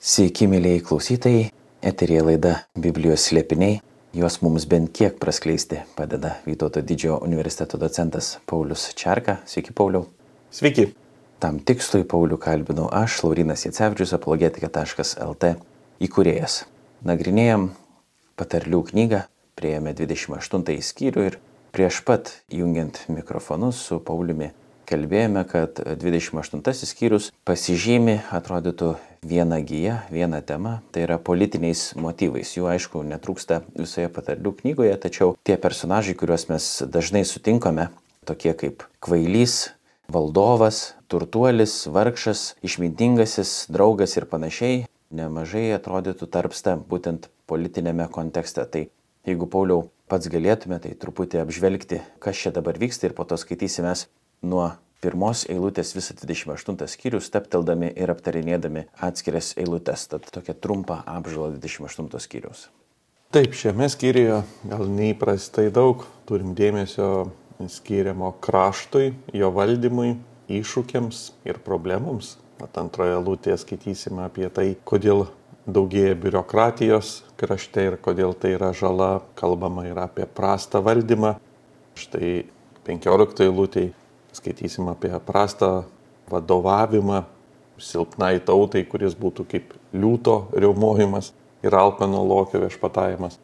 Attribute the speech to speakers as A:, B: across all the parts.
A: Sveiki, mėlyjei klausytojai, eterija laida Biblijos slėpiniai. Juos mums bent kiek praskleisti padeda Vytauto didžiojo universiteto docentas Paulius Čerka. Sveiki, Pauliau.
B: Sveiki.
A: Tam tikslui Paulių kalbinau aš, Laurinas Jacevičius, apologetika.lt įkūrėjas. Nagrinėjom patarlių knygą, prieėmė 28 skyrių ir prieš pat jungiant mikrofonus su Pauliumi kalbėjome, kad 28 skyrius pasižymi, atrodytų, vieną giją, vieną temą, tai yra politiniais motyvais. Jų aišku netrūksta visoje patarlių knygoje, tačiau tie personažai, kuriuos mes dažnai sutinkame, tokie kaip kvailys, valdovas, turtuolis, vargšas, išmintingasis, draugas ir panašiai, nemažai atrodytų tarpsta būtent politinėme kontekste. Tai jeigu Pauliau pats galėtume, tai truputį apžvelgti, kas čia dabar vyksta ir po to skaitysime nuo pirmos eilutės visą 28 skyrių, stepteldami ir aptarinėdami atskirias eilutes. Tad tokia trumpa apžvalga 28 skyrius.
B: Taip, šiame skyriuje gal neįprastai daug turim dėmesio skiriamo kraštui, jo valdymui, iššūkiams ir problemams. At antroje eilutėje skaitysime apie tai, kodėl daugėja biurokratijos krašte ir kodėl tai yra žala, kalbama ir apie prastą valdymą. Štai 15 eilutėje skaitysim apie prastą vadovavimą silpnai tautai, kuris būtų kaip liūto riaumojimas ir alpeno lokio viešpatavimas.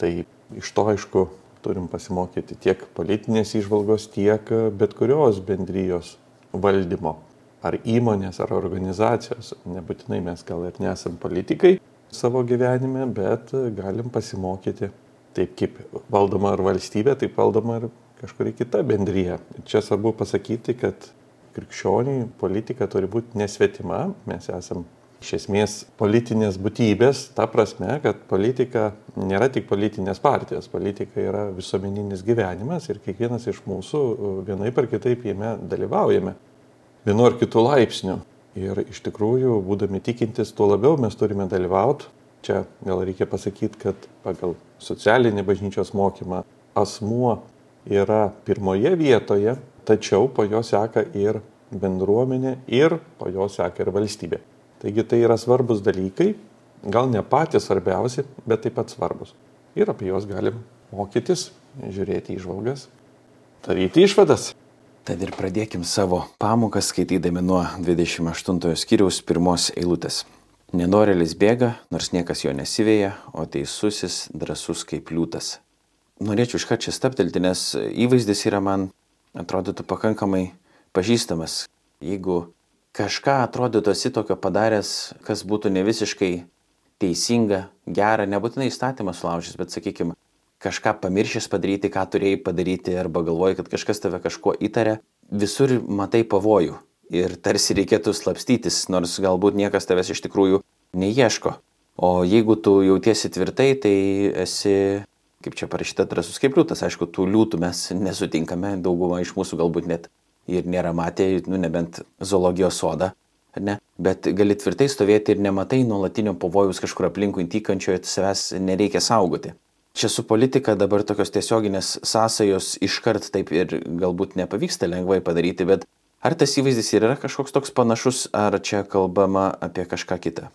B: Tai iš to aišku turim pasimokyti tiek politinės išvalgos, tiek bet kurios bendrijos valdymo. Ar įmonės, ar organizacijos. Nebūtinai mes gal ir nesam politikai savo gyvenime, bet galim pasimokyti taip kaip valdoma ar valstybė, taip valdoma ir kažkuri kita bendryje. Čia svarbu pasakyti, kad krikščioniui politika turi būti nesvetima, mes esame iš esmės politinės būtybės, ta prasme, kad politika nėra tik politinės partijos, politika yra visuomeninis gyvenimas ir kiekvienas iš mūsų vienaip ar kitaip jame dalyvaujame, vienu ar kitu laipsniu. Ir iš tikrųjų, būdami tikintis, tuo labiau mes turime dalyvauti. Čia gal reikia pasakyti, kad pagal socialinį bažnyčios mokymą asmuo yra pirmoje vietoje, tačiau po jo seka ir bendruomenė ir po jo seka ir valstybė. Taigi tai yra svarbus dalykai, gal ne patys svarbiausi, bet taip pat svarbus. Ir apie juos galim mokytis, žiūrėti išvalgas, daryti išvadas.
A: Tad ir pradėkim savo pamokas skaitydami nuo 28 skyriaus pirmos eilutės. Nenorėlis bėga, nors niekas jo nesivėja, o teisusis drasus kaip liūtas norėčiau iškart čia staptelti, nes įvaizdis yra man, atrodytų, pakankamai pažįstamas. Jeigu kažką atrodytų esi tokio padaręs, kas būtų ne visiškai teisinga, gera, nebūtinai įstatymas sulaužys, bet sakykime, kažką pamiršęs padaryti, ką turėjai padaryti, arba galvoji, kad kažkas tave kažkuo įtarė, visur matai pavojų. Ir tarsi reikėtų slapstytis, nors galbūt niekas tavęs iš tikrųjų neieško. O jeigu tu jautiesi tvirtai, tai esi kaip čia parašyta, drasus kaip liūtas. Aišku, tų liūtų mes nesutinkame, dauguma iš mūsų galbūt net ir nėra matę, nu nebent zoologijos sodą, ne? bet gali tvirtai stovėti ir nematai nuolatinio pavojus kažkur aplinkui tykančioje, savęs nereikia saugoti. Čia su politika dabar tokios tiesioginės sąsajos iškart taip ir galbūt nepavyksta lengvai padaryti, bet ar tas įvaizdis yra kažkoks toks panašus, ar čia kalbama apie kažką kitą?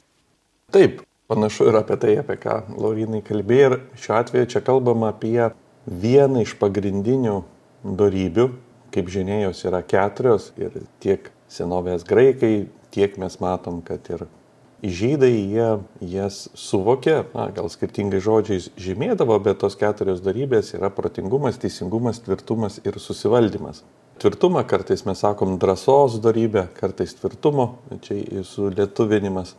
B: Taip, Panašu ir apie tai, apie ką Laurinai kalbėjo. Ir šiuo atveju čia kalbama apie vieną iš pagrindinių darybių. Kaip žinia, jos yra keturios ir tiek senovės graikai, tiek mes matom, kad ir žydai jie jas suvokė, na, gal skirtingai žodžiais žymėdavo, bet tos keturios darybės yra protingumas, teisingumas, tvirtumas ir susivaldymas. Tvirtumą kartais mes sakom drąsos darybė, kartais tvirtumo, čia su lietuvinimas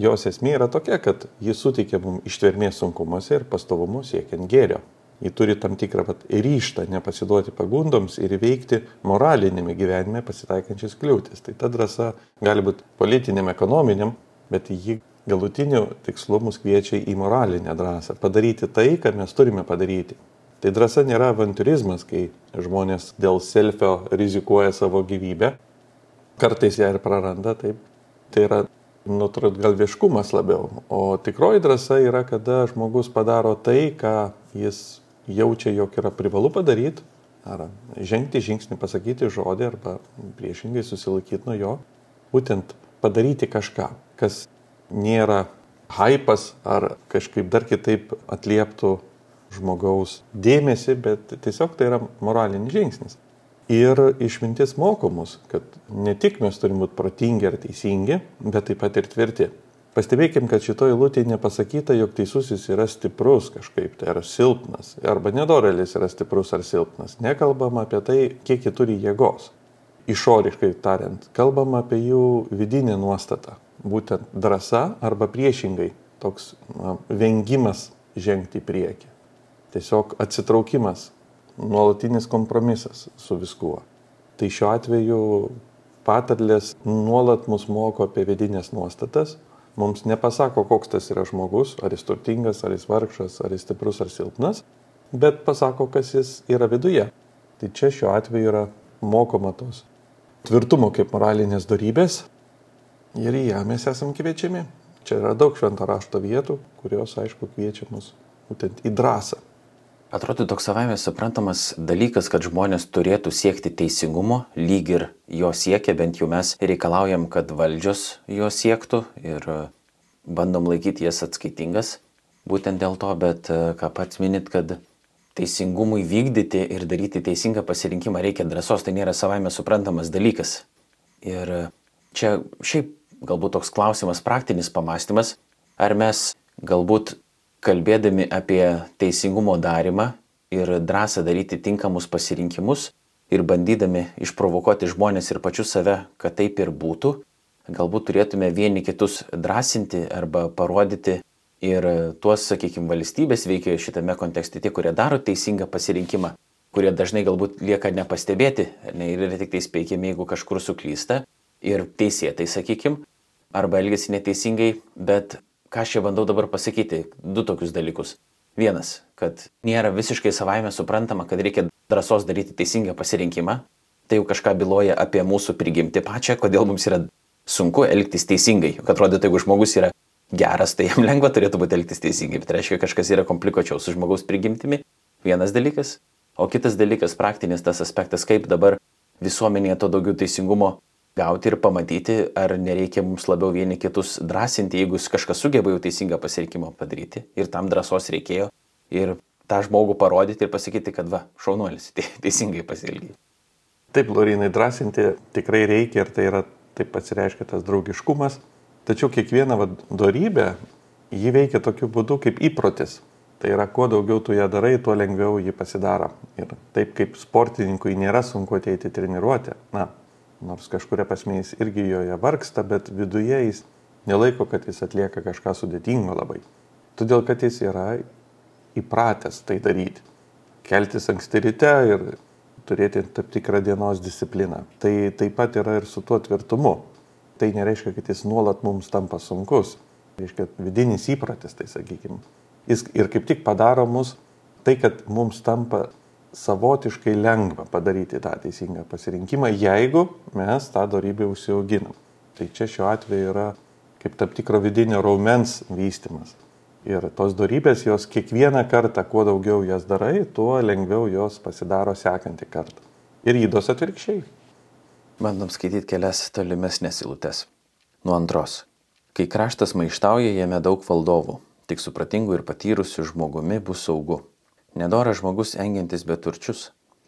B: jos esmė yra tokia, kad jis suteikia mums ištvermės sunkumuose ir pastovumo siekiant gėrio. Ji turi tam tikrą pat ryštą nepasiduoti pagundoms ir įveikti moralinėme gyvenime pasitaikančias kliūtis. Tai ta drąsa gali būti politiniam, ekonominiam, bet ji galutiniu tikslu mus kviečia į moralinę drąsą. Padaryti tai, ką mes turime padaryti. Tai drąsa nėra avanturizmas, kai žmonės dėl selfio rizikuoja savo gyvybę, kartais ją ir praranda, taip. Tai yra nutrūtgalviškumas labiau. O tikroji drąsa yra, kada žmogus padaro tai, ką jis jaučia, jog yra privalu padaryti, ar žengti žingsnį, pasakyti žodį, arba priešingai susilaikyti nuo jo, būtent padaryti kažką, kas nėra hypas ar kažkaip dar kitaip atlieptų žmogaus dėmesį, bet tiesiog tai yra moralinis žingsnis. Ir išmintis moko mus, kad ne tik mes turime būti protingi ar teisingi, bet taip pat ir tvirti. Pastebėkim, kad šitoje eilutėje nepasakyta, jog teisusis yra stiprus kažkaip, tai yra silpnas, arba nedorelis yra stiprus ar silpnas. Nekalbama apie tai, kiek jie turi jėgos. Išoriškai tariant, kalbama apie jų vidinę nuostatą. Būtent drąsa arba priešingai toks na, vengimas žengti į priekį. Tiesiog atsitraukimas, nuolatinis kompromisas su viskuo. Tai šiuo atveju patarlės nuolat mus moko apie vidinės nuostatas mums nepasako, koks tas yra žmogus, ar jis turtingas, ar jis vargšas, ar jis stiprus ar silpnas, bet pasako, kas jis yra viduje. Tai čia šiuo atveju yra mokoma tos tvirtumo kaip moralinės darybės ir į ją mes esam kviečiami. Čia yra daug švento rašto vietų, kurios, aišku, kviečia mus būtent į drąsą.
A: Atrodo toks savame suprantamas dalykas, kad žmonės turėtų siekti teisingumo, lyg ir jo siekia, bent jau mes reikalaujam, kad valdžios jo siektų ir e, bandom laikyti jas atskaitingas. Būtent dėl to, bet e, ką pats minit, kad teisingumui vykdyti ir daryti teisingą pasirinkimą reikia drąsos, tai nėra savame suprantamas dalykas. Ir e, čia šiaip galbūt toks klausimas, praktinis pamastymas, ar mes galbūt kalbėdami apie teisingumo darimą ir drąsą daryti tinkamus pasirinkimus ir bandydami išprovokuoti žmonės ir pačius save, kad taip ir būtų, galbūt turėtume vieni kitus drąsinti arba parodyti ir tuos, sakykime, valstybės veikėjus šitame kontekste, tie, kurie daro teisingą pasirinkimą, kurie dažnai galbūt lieka nepastebėti ne, ir yra tik tai spėkiami, jeigu kažkur suklysta ir teisėtai, sakykime, arba elgesi neteisingai, bet ką aš čia bandau dabar pasakyti? Du tokius dalykus. Vienas, kad nėra visiškai savaime suprantama, kad reikia drąsos daryti teisingą pasirinkimą. Tai jau kažką byloja apie mūsų prigimti pačią, kodėl mums yra sunku elgtis teisingai. Juk atrodo, jeigu žmogus yra geras, tai jam lengva turėtų būti elgtis teisingai. Bet tai reiškia, kažkas yra komplikuočiau su žmogaus prigimtimi. Vienas dalykas. O kitas dalykas, praktinis tas aspektas, kaip dabar visuomenėje to daugiau teisingumo gauti ir pamatyti, ar nereikia mums labiau vieni kitus drąsinti, jeigu kažkas sugeba jau teisingą pasirinkimą padaryti. Ir tam drąsos reikėjo. Ir tą žmogų parodyti ir pasakyti, kad va, šaunuolis, teisingai pasielgiai.
B: Taip, Lorinai, drąsinti tikrai reikia ir tai yra taip pasireiškia tas draugiškumas. Tačiau kiekviena darybė, ji veikia tokiu būdu kaip įprotis. Tai yra, kuo daugiau tu ją darai, tuo lengviau ji pasidaro. Ir taip kaip sportininkui nėra sunku ateiti treniruotę. Na, nors kažkuria prasme jis irgi joje vargsta, bet viduje jis nelaiko, kad jis atlieka kažką sudėtingo labai. Todėl, kad jis yra įpratęs tai daryti. Keltis anksti ryte ir turėti tam tikrą dienos discipliną. Tai taip pat yra ir su tuo tvirtumu. Tai nereiškia, kad jis nuolat mums tampa sunkus. Reiškia, vidinis įpratis, tai sakykime. Jis ir kaip tik padaro mus tai, kad mums tampa savotiškai lengva padaryti tą teisingą pasirinkimą, jeigu mes tą darybę užsiauginam. Tai čia šiuo atveju yra kaip tam tikro vidinio raumens vystimas. Ir tos darybės, jos kiekvieną kartą, kuo daugiau jas darai, tuo lengviau jos pasidaro sekantį kartą. Ir įdos atvirkščiai.
A: Bandom skaityti kelias tolimesnės eilutes. Nuo antros. Kai kraštas maištauja, jame daug valdovų. Tik supratingų ir patyrusių žmogumi bus saugu. Nedoras žmogus engiantis beturčius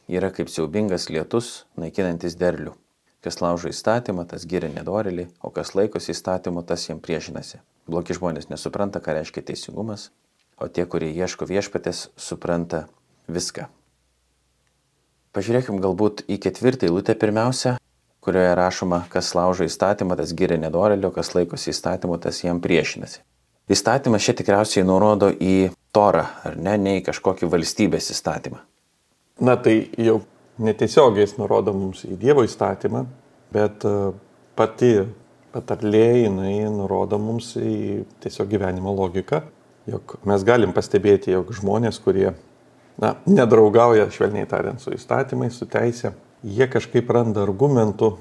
A: yra kaip siaubingas lietus, naikinantis derlių. Kas laužo įstatymą, tas giria nedorelį, o kas laikosi įstatymo, tas jam priešinasi. Blogi žmonės nesupranta, ką reiškia teisingumas, o tie, kurie ieško viešpatės, supranta viską. Pažiūrėkim galbūt į ketvirtą eilutę pirmiausia, kurioje rašoma, kas laužo įstatymą, tas giria nedorelio, kas laikosi įstatymo, tas jam priešinasi. Įstatymas čia tikriausiai nurodo į Torą, ar ne, ne į kažkokį valstybės įstatymą.
B: Na tai jau netiesiogiai jis nurodo mums į Dievo įstatymą, bet e, pati patarlė jinai nurodo mums į tiesiog gyvenimo logiką, jog mes galim pastebėti, jog žmonės, kurie na, nedraugauja, švelniai tariant, su įstatymais, su teisė, jie kažkaip randa argumentų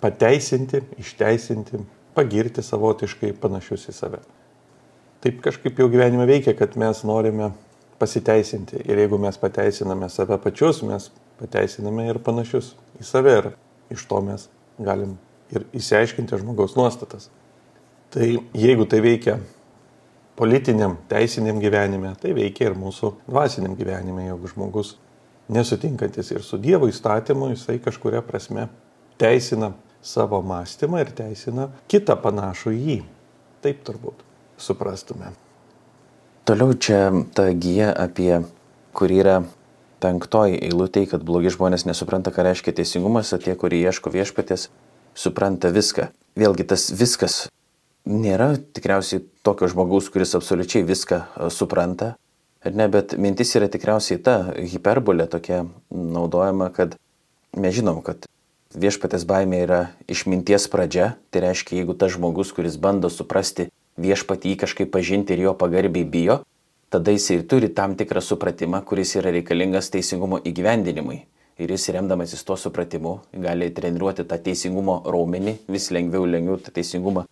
B: pateisinti, išteisinti, pagirti savotiškai panašius į save taip kažkaip jau gyvenime veikia, kad mes norime pasiteisinti. Ir jeigu mes pateisiname save pačius, mes pateisiname ir panašius į save. Ir iš to mes galim ir įsiaiškinti žmogaus nuostatas. Tai jeigu tai veikia politiniam, teisiniam gyvenime, tai veikia ir mūsų dvasiniam gyvenime, jeigu žmogus nesutinkantis ir su Dievo įstatymu, jisai kažkuria prasme teisina savo mąstymą ir teisina kitą panašų į jį. Taip turbūt suprastume.
A: Toliau čia ta gyja apie, kur yra penktoji eilutė, kad blogi žmonės nesupranta, ką reiškia teisingumas, o tie, kurie ieško viešpatės, supranta viską. Vėlgi tas viskas nėra tikriausiai tokio žmogaus, kuris absoliučiai viską e, supranta, ar ne, bet mintis yra tikriausiai ta hiperbolė tokia naudojama, kad mes žinom, kad viešpatės baimė yra išminties pradžia, tai reiškia, jeigu tas žmogus, kuris bando suprasti viešpatį kažkaip pažinti ir jo pagarbiai bijo, tada jis ir turi tam tikrą supratimą, kuris yra reikalingas teisingumo įgyvendinimui. Ir jis remdamasis tuo supratimu gali treniruoti tą teisingumo raumenį, vis lengviau, lengviau tą teisingumą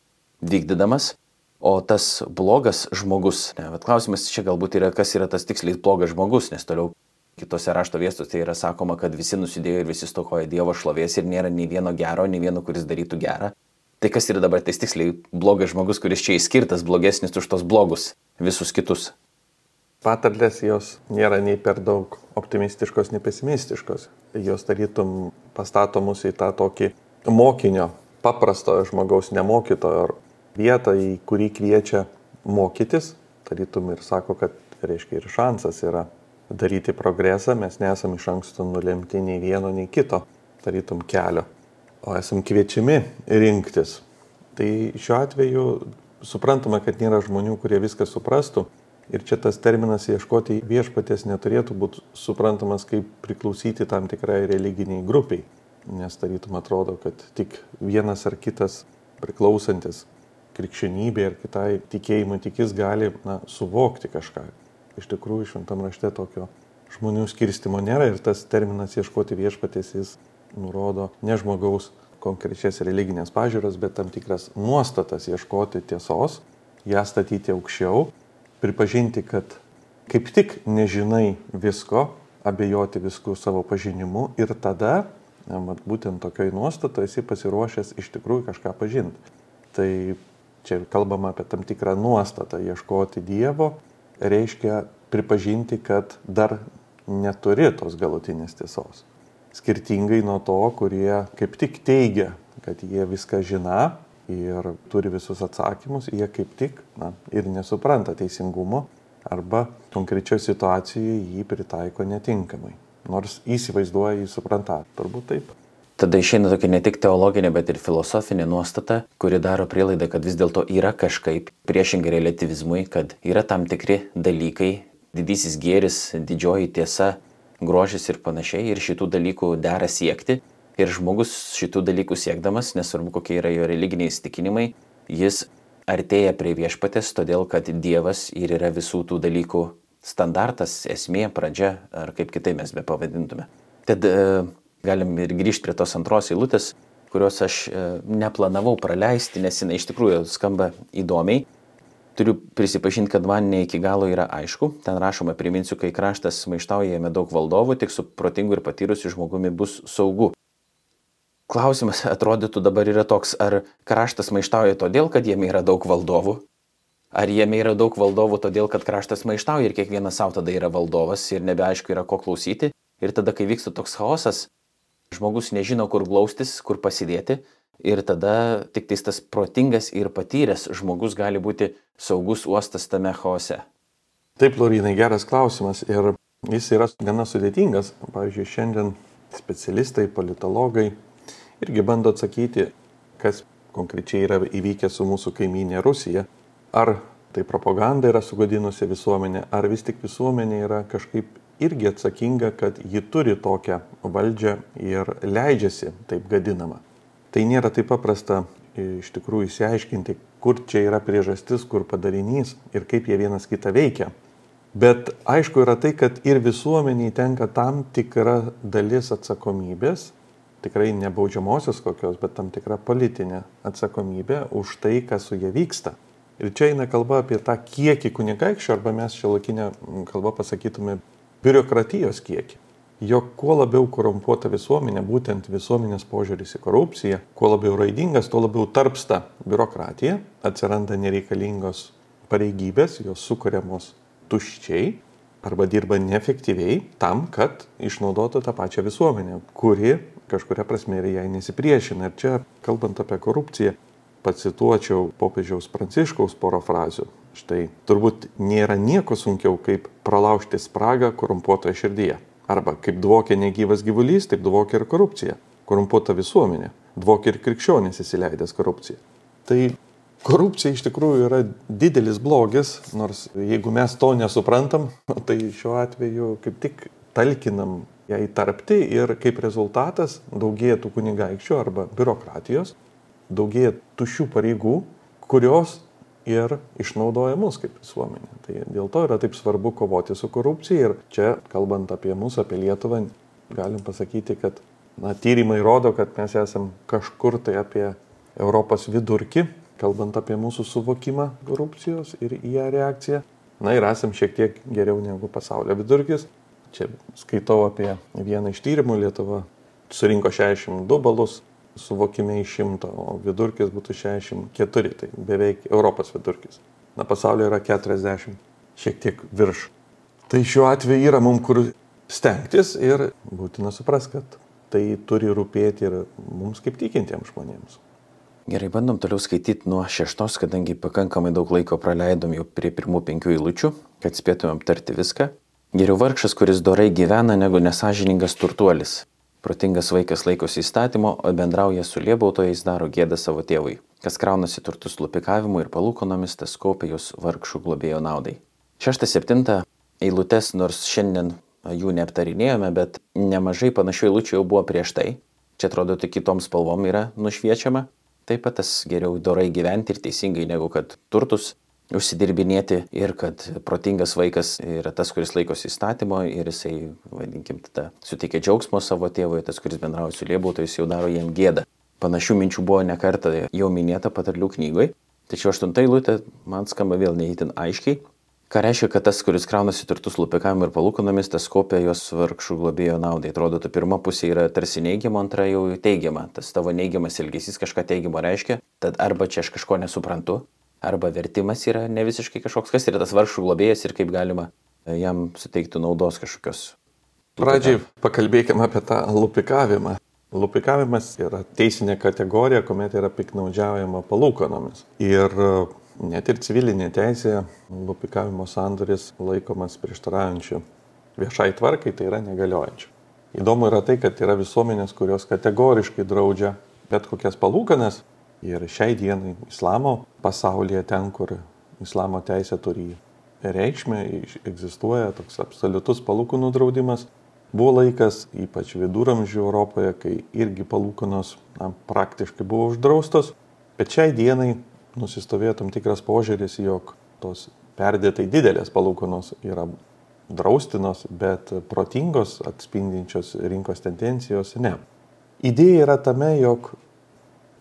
A: vykdydamas. O tas blogas žmogus, ne, bet klausimas čia galbūt yra, kas yra tas tiksliai blogas žmogus, nes toliau kitose rašto viestuose yra sakoma, kad visi nusidėjo ir visi stokoja Dievo šlovės ir nėra nei vieno gero, nei vieno, kuris darytų gerą. Tai kas yra dabar tais tiksliai blogas žmogus, kuris čia įskirtas blogesnis už tos blogus visus kitus?
B: Patarlės jos nėra nei per daug optimistiškos, nei pesimistiškos. Jos tarytum pastato mus į tą tokį mokinio, paprastojo žmogaus, nemokytojo vietą, į kurį kviečia mokytis. Tarytum ir sako, kad reiškia ir šansas yra daryti progresą, mes nesame iš anksto nulemti nei vieno, nei kito, tarytum kelio, o esam kviečiami rinktis. Tai šiuo atveju suprantama, kad nėra žmonių, kurie viską suprastų Ir čia tas terminas ieškoti viešpatės neturėtų būti suprantamas kaip priklausyti tam tikrai religiniai grupiai, nes tarytum atrodo, kad tik vienas ar kitas priklausantis krikščionybė ir kitai tikėjimui tikis gali na, suvokti kažką. Iš tikrųjų, šventam rašte tokio žmonių skirstimo nėra ir tas terminas ieškoti viešpatės jis nurodo ne žmogaus konkrečias religinės pažiūras, bet tam tikras nuostatas ieškoti tiesos, ją statyti aukščiau pripažinti, kad kaip tik nežinai visko, abejoti viskų savo pažinimu ir tada, mat, būtent tokioj nuostatoje esi pasiruošęs iš tikrųjų kažką pažinti. Tai čia kalbama apie tam tikrą nuostatą, ieškoti Dievo, reiškia pripažinti, kad dar neturi tos galutinės tiesos. Skirtingai nuo to, kurie kaip tik teigia, kad jie viską žina, ir turi visus atsakymus, jie kaip tik na, ir nesupranta teisingumo arba konkrečioje situacijoje jį pritaiko netinkamai. Nors įsivaizduoja, jį supranta. Turbūt taip.
A: Tada išeina tokia ne tik teologinė, bet ir filosofinė nuostata, kuri daro prielaidą, kad vis dėlto yra kažkaip priešingai relativizmui, kad yra tam tikri dalykai, didysis gėris, didžioji tiesa, grožis ir panašiai, ir šitų dalykų dera siekti, Ir žmogus šitų dalykų siekdamas, nesvarbu kokie yra jo religiniai įstikinimai, jis artėja prie viešpatės, todėl kad Dievas ir yra visų tų dalykų standartas, esmė, pradžia, ar kaip kitai mes be pavadintume. Tad e, galim ir grįžti prie tos antros eilutės, kurios aš e, neplanavau praleisti, nes jinai iš tikrųjų skamba įdomiai. Turiu prisipažinti, kad man ne iki galo yra aišku. Ten rašoma, priminsiu, kai kraštas maištauja jame daug valdovų, tik su protingu ir patyrusiu žmogumi bus saugu. Klausimas atrodytų dabar yra toks, ar kraštas maištauja todėl, kad jame yra daug valdovų, ar jame yra daug valdovų todėl, kad kraštas maištauja ir kiekvienas savo tada yra valdovas ir nebeaišku yra ko klausyti. Ir tada, kai vyksta toks chaosas, žmogus nežino, kur glaustis, kur pasidėti. Ir tada tik tas protingas ir patyręs žmogus gali būti saugus uostas tame chaose.
B: Taip, Lorinai, geras klausimas. Ir jis yra gana sudėtingas. Pavyzdžiui, šiandien specialistai, politologai irgi bando atsakyti, kas konkrečiai yra įvykę su mūsų kaiminė Rusija. Ar tai propaganda yra sugadinusi visuomenę, ar vis tik visuomenė yra kažkaip irgi atsakinga, kad ji turi tokią valdžią ir leidžiasi taip gadinama. Tai nėra taip paprasta iš tikrųjų įsiaiškinti, kur čia yra priežastis, kur padarinys ir kaip jie vienas kitą veikia. Bet aišku yra tai, kad ir visuomeniai tenka tam tikra dalis atsakomybės tikrai ne baudžiamosios kokios, bet tam tikra politinė atsakomybė už tai, kas su jie vyksta. Ir čia eina kalba apie tą kiekį kunigaikščio, arba mes čia laikinę kalbą pasakytume biurokratijos kiekį. Jog kuo labiau korumpuota visuomenė, būtent visuomenės požiūris į korupciją, kuo labiau raidingas, tuo labiau tarpsta biurokratija, atsiranda nereikalingos pareigybės, jos sukūriamos tuščiai arba dirba neefektyviai tam, kad išnaudotų tą pačią visuomenę, kuri kažkuria prasme ir jai nesipriešina. Ir čia, kalbant apie korupciją, pacituočiau popiežiaus pranciškaus porą frazių. Štai turbūt nėra nieko sunkiau, kaip pralaužti spragą korumpuotoje širdyje. Arba kaip dvokia negyvas gyvulys, taip dvokia ir korupcija. Korumpuota visuomenė. Dvokia ir krikščionis įsileidęs korupciją. Tai korupcija iš tikrųjų yra didelis blogis, nors jeigu mes to nesuprantam, tai šiuo atveju kaip tik talkinam ją įtarpti ir kaip rezultatas daugėja tų kunigaikščių arba biurokratijos, daugėja tušių pareigų, kurios ir išnaudoja mus kaip visuomenė. Tai dėl to yra taip svarbu kovoti su korupcija ir čia, kalbant apie mūsų, apie Lietuvą, galim pasakyti, kad na, tyrimai rodo, kad mes esam kažkur tai apie Europos vidurkį, kalbant apie mūsų suvokimą korupcijos ir į ją reakciją. Na ir esam šiek tiek geriau negu pasaulio vidurkis. Čia skaitau apie vieną iš tyrimų Lietuva surinko 62 balus suvokime iš šimto, o vidurkis būtų 64, tai beveik Europos vidurkis. Na, pasaulyje yra 40, šiek tiek virš. Tai šiuo atveju yra mums kur stengtis ir būtina suprasti, kad tai turi rūpėti ir mums kaip tikintiems žmonėms.
A: Gerai, bandom toliau skaityti nuo šeštos, kadangi pakankamai daug laiko praleidom jau prie pirmų penkių eilučių, kad spėtumėm aptarti viską. Geriau vargšas, kuris dorai gyvena, negu nesažiningas turtuolis, Protingas vaikas laikosi įstatymo, o bendrauja su liebautojais daro gėdą savo tėvui. Kas kraunasi turtus lupikavimu ir palūkonomis, tas kaupia jūs vargšų globėjo naudai. 6-7 eilutes, nors šiandien jų neaptarinėjome, bet nemažai panašių eilučių jau buvo prieš tai. Čia atrodo, tik kitom spalvom yra nušviečiama. Taip pat tas geriau dorai gyventi ir teisingai, negu kad turtus užsidirbinėti ir kad protingas vaikas yra tas, kuris laikosi įstatymo ir jisai, vadinkim, tada suteikia džiaugsmo savo tėvui, tas, kuris bendrauja su liebautojais, jau daro jiem gėdą. Panašių minčių buvo nekarta jau minėta patarlių knygoje, tačiau aštunta eilutė man skamba vėl neįtin aiškiai. Ką reiškia, kad tas, kuris kraunasi turtus lupikavimu ir palūkonomis, tas kopia jos vargšų globėjo naudai. Atrodo, ta pirma pusė yra tarsi neigiama, antra jau teigiama. Tas tavo neigiamas elgesys kažką teigiamo reiškia, tad arba čia aš kažko nesuprantu, arba vertimas yra ne visiškai kažkoks, kas yra tas vargšų globėjas ir kaip galima e, jam suteikti naudos kažkokios.
B: Pradžiai pakalbėkime apie tą lupikavimą. Lupikavimas yra teisinė kategorija, kuomet yra piknaudžiaujama palūkonomis. Ir e, net ir civilinė teisė lupikavimo sandoris laikomas prieštaraujančiu viešai tvarkai, tai yra negaliojančiu. Įdomu yra tai, kad yra visuomenės, kurios kategoriškai draudžia bet kokias palūkanas, Ir šiai dienai islamo pasaulyje, ten, kur islamo teisė turi reikšmę, egzistuoja toks absoliutus palūkanų draudimas. Buvo laikas, ypač viduramžių Europoje, kai irgi palūkanos na, praktiškai buvo uždraustos, bet šiai dienai nusistovėjo tam tikras požiūris, jog tos perdėtai didelės palūkanos yra draustinos, bet protingos, atspindinčios rinkos tendencijos ne. Idėja yra tame, jog,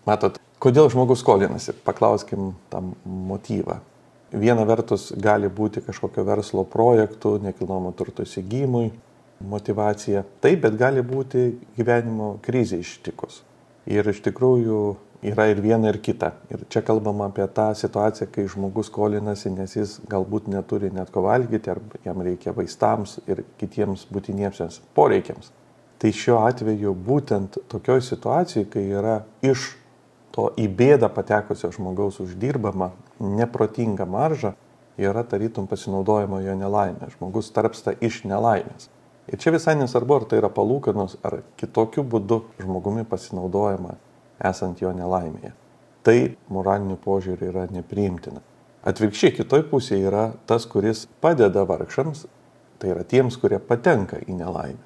B: matot, Kodėl žmogus skolinasi? Paklauskim tam motyvą. Viena vertus gali būti kažkokio verslo projektų, nekilnojamo turto įsigymui, motivacija. Taip, bet gali būti gyvenimo krizė ištikus. Ir iš tikrųjų yra ir viena, ir kita. Ir čia kalbama apie tą situaciją, kai žmogus skolinasi, nes jis galbūt neturi net ko valgyti, ar jam reikia vaistams ir kitiems būtiniemsiams poreikiams. Tai šiuo atveju būtent tokioj situacijai, kai yra iš to į bėdą patekusio žmogaus uždirbama neprotinga marža yra tarytum pasinaudojimo jo nelaimė. Žmogus tarpsta iš nelaimės. Ir čia visai nesvarbu, ar tai yra palūkanos, ar kitokiu būdu žmogumi pasinaudojama esant jo nelaimėje. Tai moraliniu požiūriu yra nepriimtina. Atvirkščiai kitoj pusėje yra tas, kuris padeda vargšams, tai yra tiems, kurie patenka į nelaimę.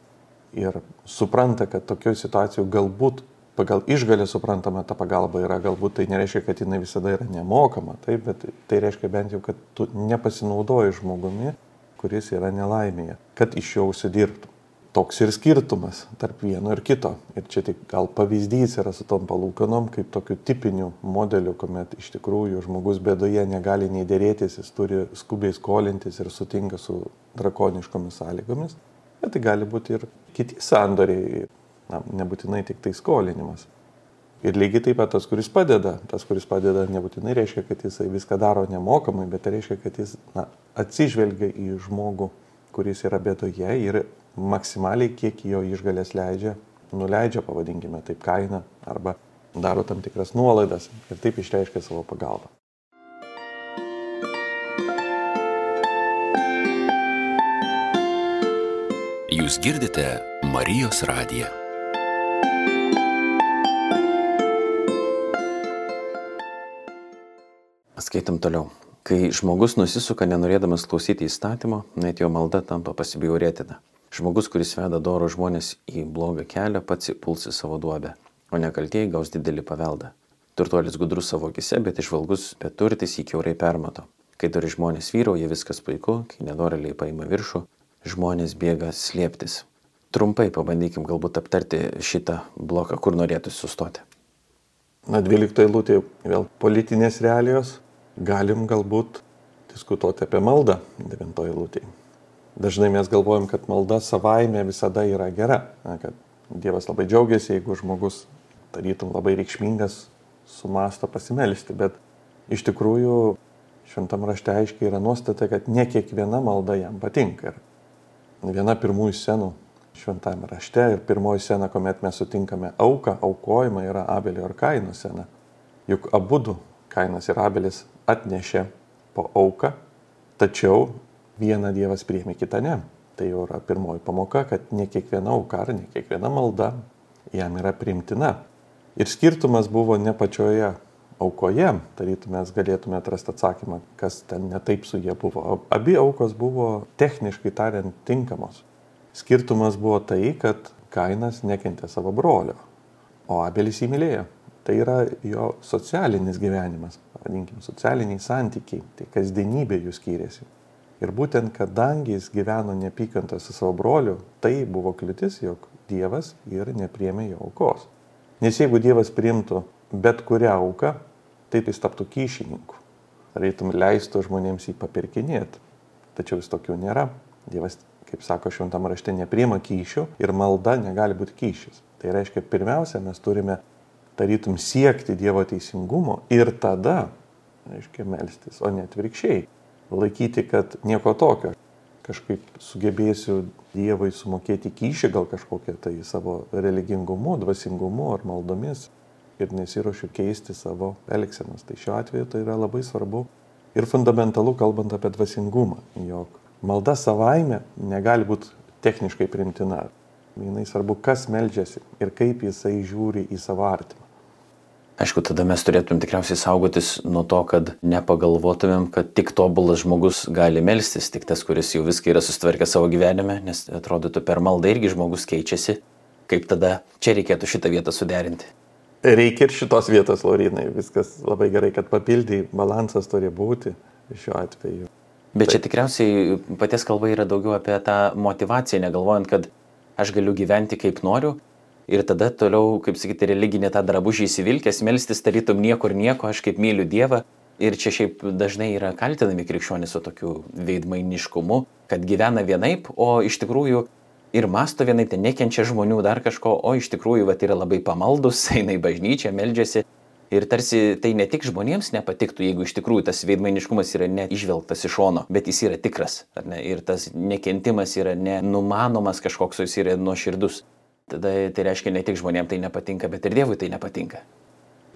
B: Ir supranta, kad tokioje situacijoje galbūt pagal išgalę suprantama ta pagalba yra, galbūt tai nereiškia, kad jinai visada yra nemokama, taip, bet tai reiškia bent jau, kad tu nepasinaudoji žmogumi, kuris yra nelaimėje, kad iš jo užsidirbtų. Toks ir skirtumas tarp vieno ir kito. Ir čia tik gal pavyzdys yra su tom palūkanom, kaip tokiu tipiniu modeliu, kuomet iš tikrųjų žmogus bėdoje negali nei dėrėtis, jis turi skubiai skolintis ir sutinka su drakoniškomis sąlygomis. bet tai gali būti ir kiti sandoriai, na, nebūtinai tik tai skolinimas. Ir lygiai taip pat tas, kuris padeda, tas, kuris padeda, nebūtinai reiškia, kad jisai viską daro nemokamai, bet tai reiškia, kad jis na, atsižvelgia į žmogų, kuris yra bėdoje ir maksimaliai, kiek jo išgalės leidžia, nuleidžia, pavadinkime taip, kainą arba daro tam tikras nuolaidas ir taip išreiškia savo pagalbą.
C: Jūs girdite Marijos radiją.
A: Skaitam toliau. Kai žmogus nusisuka nenorėdamas klausyti įstatymo, net jo malda tampa pasibjaurėtina. Žmogus, kuris veda doro žmonės į blogą kelią, pats įpuls į savo duobę, o nekaltieji gaus didelį paveldą. Turtuolis gudrus savo akise, bet išvalgus, bet turtis jį keurai permato. Kai turi žmonės vyrauja, viskas puiku, kai nedoreliai paima viršų, žmonės bėga slėptis. Trumpai pabandykim galbūt aptarti šitą bloką, kur norėtų sustoti.
B: Na, 12 eilutė vėl politinės realijos, galim galbūt diskutuoti apie maldą devintoje eilutėje. Dažnai mes galvojam, kad malda savaime visada yra gera, na, kad Dievas labai džiaugiasi, jeigu žmogus, tarytum labai reikšmingas, sumasto pasimelsti, bet iš tikrųjų šventam rašte aiškiai yra nuostata, kad ne kiekviena malda jam patinka. Ir viena pirmųjų scenų šventame rašte ir pirmoji scena, kuomet mes sutinkame auką, aukojimą, yra Abelio ir Kaino scena. Juk abu du, Kainas ir Abelis, atnešė po auką, tačiau vieną Dievas priėmė, kitą ne. Tai jau yra pirmoji pamoka, kad ne kiekviena auka ar ne kiekviena malda jam yra primtina. Ir skirtumas buvo ne pačioje aukoje, tarytum mes galėtume atrasti atsakymą, kas ten netaip su jie buvo. Abi aukos buvo techniškai tariant tinkamos. Skirtumas buvo tai, kad Kainas nekentė savo brolio, o Abelis jį mylėjo. Tai yra jo socialinis gyvenimas vadinkim, socialiniai santykiai, tai kasdienybė jų skyrėsi. Ir būtent kadangi jis gyveno neapykantą su savo broliu, tai buvo kliūtis, jog Dievas ir nepriemė jo aukos. Nes jeigu Dievas priimtų bet kurią auką, taip jis taptų kyšininku. Reitum leistų žmonėms jį papirkinėti. Tačiau jis tokių nėra. Dievas, kaip sako šventam rašte, nepriima kyšių ir malda negali būti kyšis. Tai reiškia, pirmiausia, mes turime tarytum siekti Dievo teisingumo ir tada, reiškia, melstis, o ne atvirkščiai. Laikyti, kad nieko tokio. Kažkaip sugebėsiu Dievui sumokėti kyšį gal kažkokią tai savo religingumu, dvasingumu ar maldomis ir nesiuošiu keisti savo elgsenas. Tai šiuo atveju tai yra labai svarbu ir fundamentalu, kalbant apie dvasingumą, jog malda savaime negali būti techniškai primtina. Jinai svarbu, kas meldžiasi ir kaip jisai žiūri į savo artimą.
A: Aišku, tada mes turėtum tikriausiai saugotis nuo to, kad nepagalvotumėm, kad tik tobulas žmogus gali melstis, tik tas, kuris jau viską yra sustvarkęs savo gyvenime, nes atrodytų per maldą irgi žmogus keičiasi. Kaip tada čia reikėtų šitą vietą suderinti?
B: Reikia ir šitos vietos, Laurinai. Viskas labai gerai, kad papildai, balansas turi būti šiuo atveju.
A: Bet Taip. čia tikriausiai paties kalba yra daugiau apie tą motivaciją, negalvojant, kad aš galiu gyventi kaip noriu, ir tada toliau, kaip sakyti, religinė tą drabužį įsivilkęs, melstis tarytum niekur nieko, aš kaip myliu Dievą. Ir čia šiaip dažnai yra kaltinami krikščionys su tokiu veidmainiškumu, kad gyvena vienaip, o iš tikrųjų ir masto vienaip, ten nekenčia žmonių dar kažko, o iš tikrųjų vat, yra labai pamaldus, eina į bažnyčią, meldžiasi. Ir tarsi tai ne tik žmonėms nepatiktų, jeigu iš tikrųjų tas veidmainiškumas yra neižvelgtas iš šono, bet jis yra tikras. Ir tas nekentimas yra nenumanomas kažkoks, jis yra nuoširdus tada tai reiškia ne tik žmonėms tai nepatinka, bet ir Dievui tai nepatinka.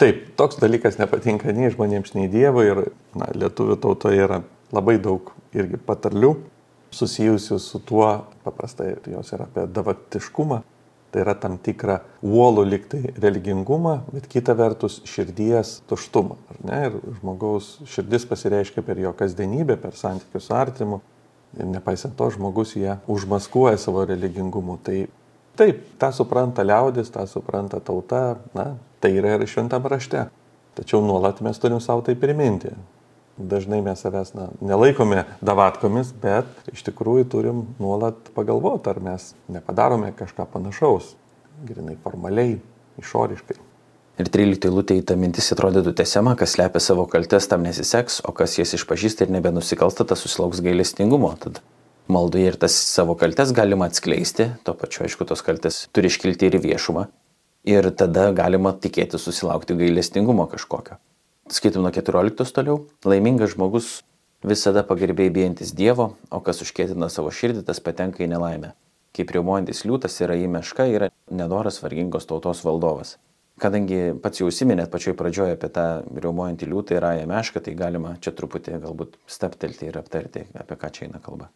B: Taip, toks dalykas nepatinka nei žmonėms, nei Dievui ir na, lietuvių tautoje yra labai daug irgi patarlių susijusių su tuo, paprastai jos yra apie davaktiškumą, tai yra tam tikra uolų liktai religingumą, bet kita vertus širdies tuštumą. Ir žmogaus širdis pasireiškia per jo kasdienybę, per santykius artimu. Ir nepaisant to, žmogus ją užmaskuoja savo religingumu. Tai Taip, tą supranta liaudis, tą supranta tauta, na, tai yra ir šventam rašte. Tačiau nuolat mes turim savo tai priminti. Dažnai mes savęs na, nelaikome davatkomis, bet iš tikrųjų turim nuolat pagalvoti, ar mes nepadarome kažką panašaus, grinai formaliai, išoriškai.
A: Ir 13 eilutė į tą mintis atrodytų tesiama, kas slepia savo kaltes, tam nesiseks, o kas jas išpažįsta ir nebenusikalsta, tas susilauks gailestingumo. Tad maldoje ir tas savo kaltes galima atskleisti, tuo pačiu, aišku, tos kaltes turi iškilti ir viešumą. Ir tada galima tikėti susilaukti gailestingumo kažkokio. Skaitom nuo 14 toliau. Laimingas žmogus visada pagerbėjai bijantis Dievo, o kas užkėtina savo širdį, tas patenka į nelaimę. Kaip riaumojantis liūtas yra į mešką, yra nedoras vargingos tautos valdovas. Kadangi pats jau užsiminėt pačioj pradžioje apie tą riaumojantį liūtą ir ają mešką, tai galima čia truputį galbūt steptelti ir aptarti, apie ką čia eina kalba.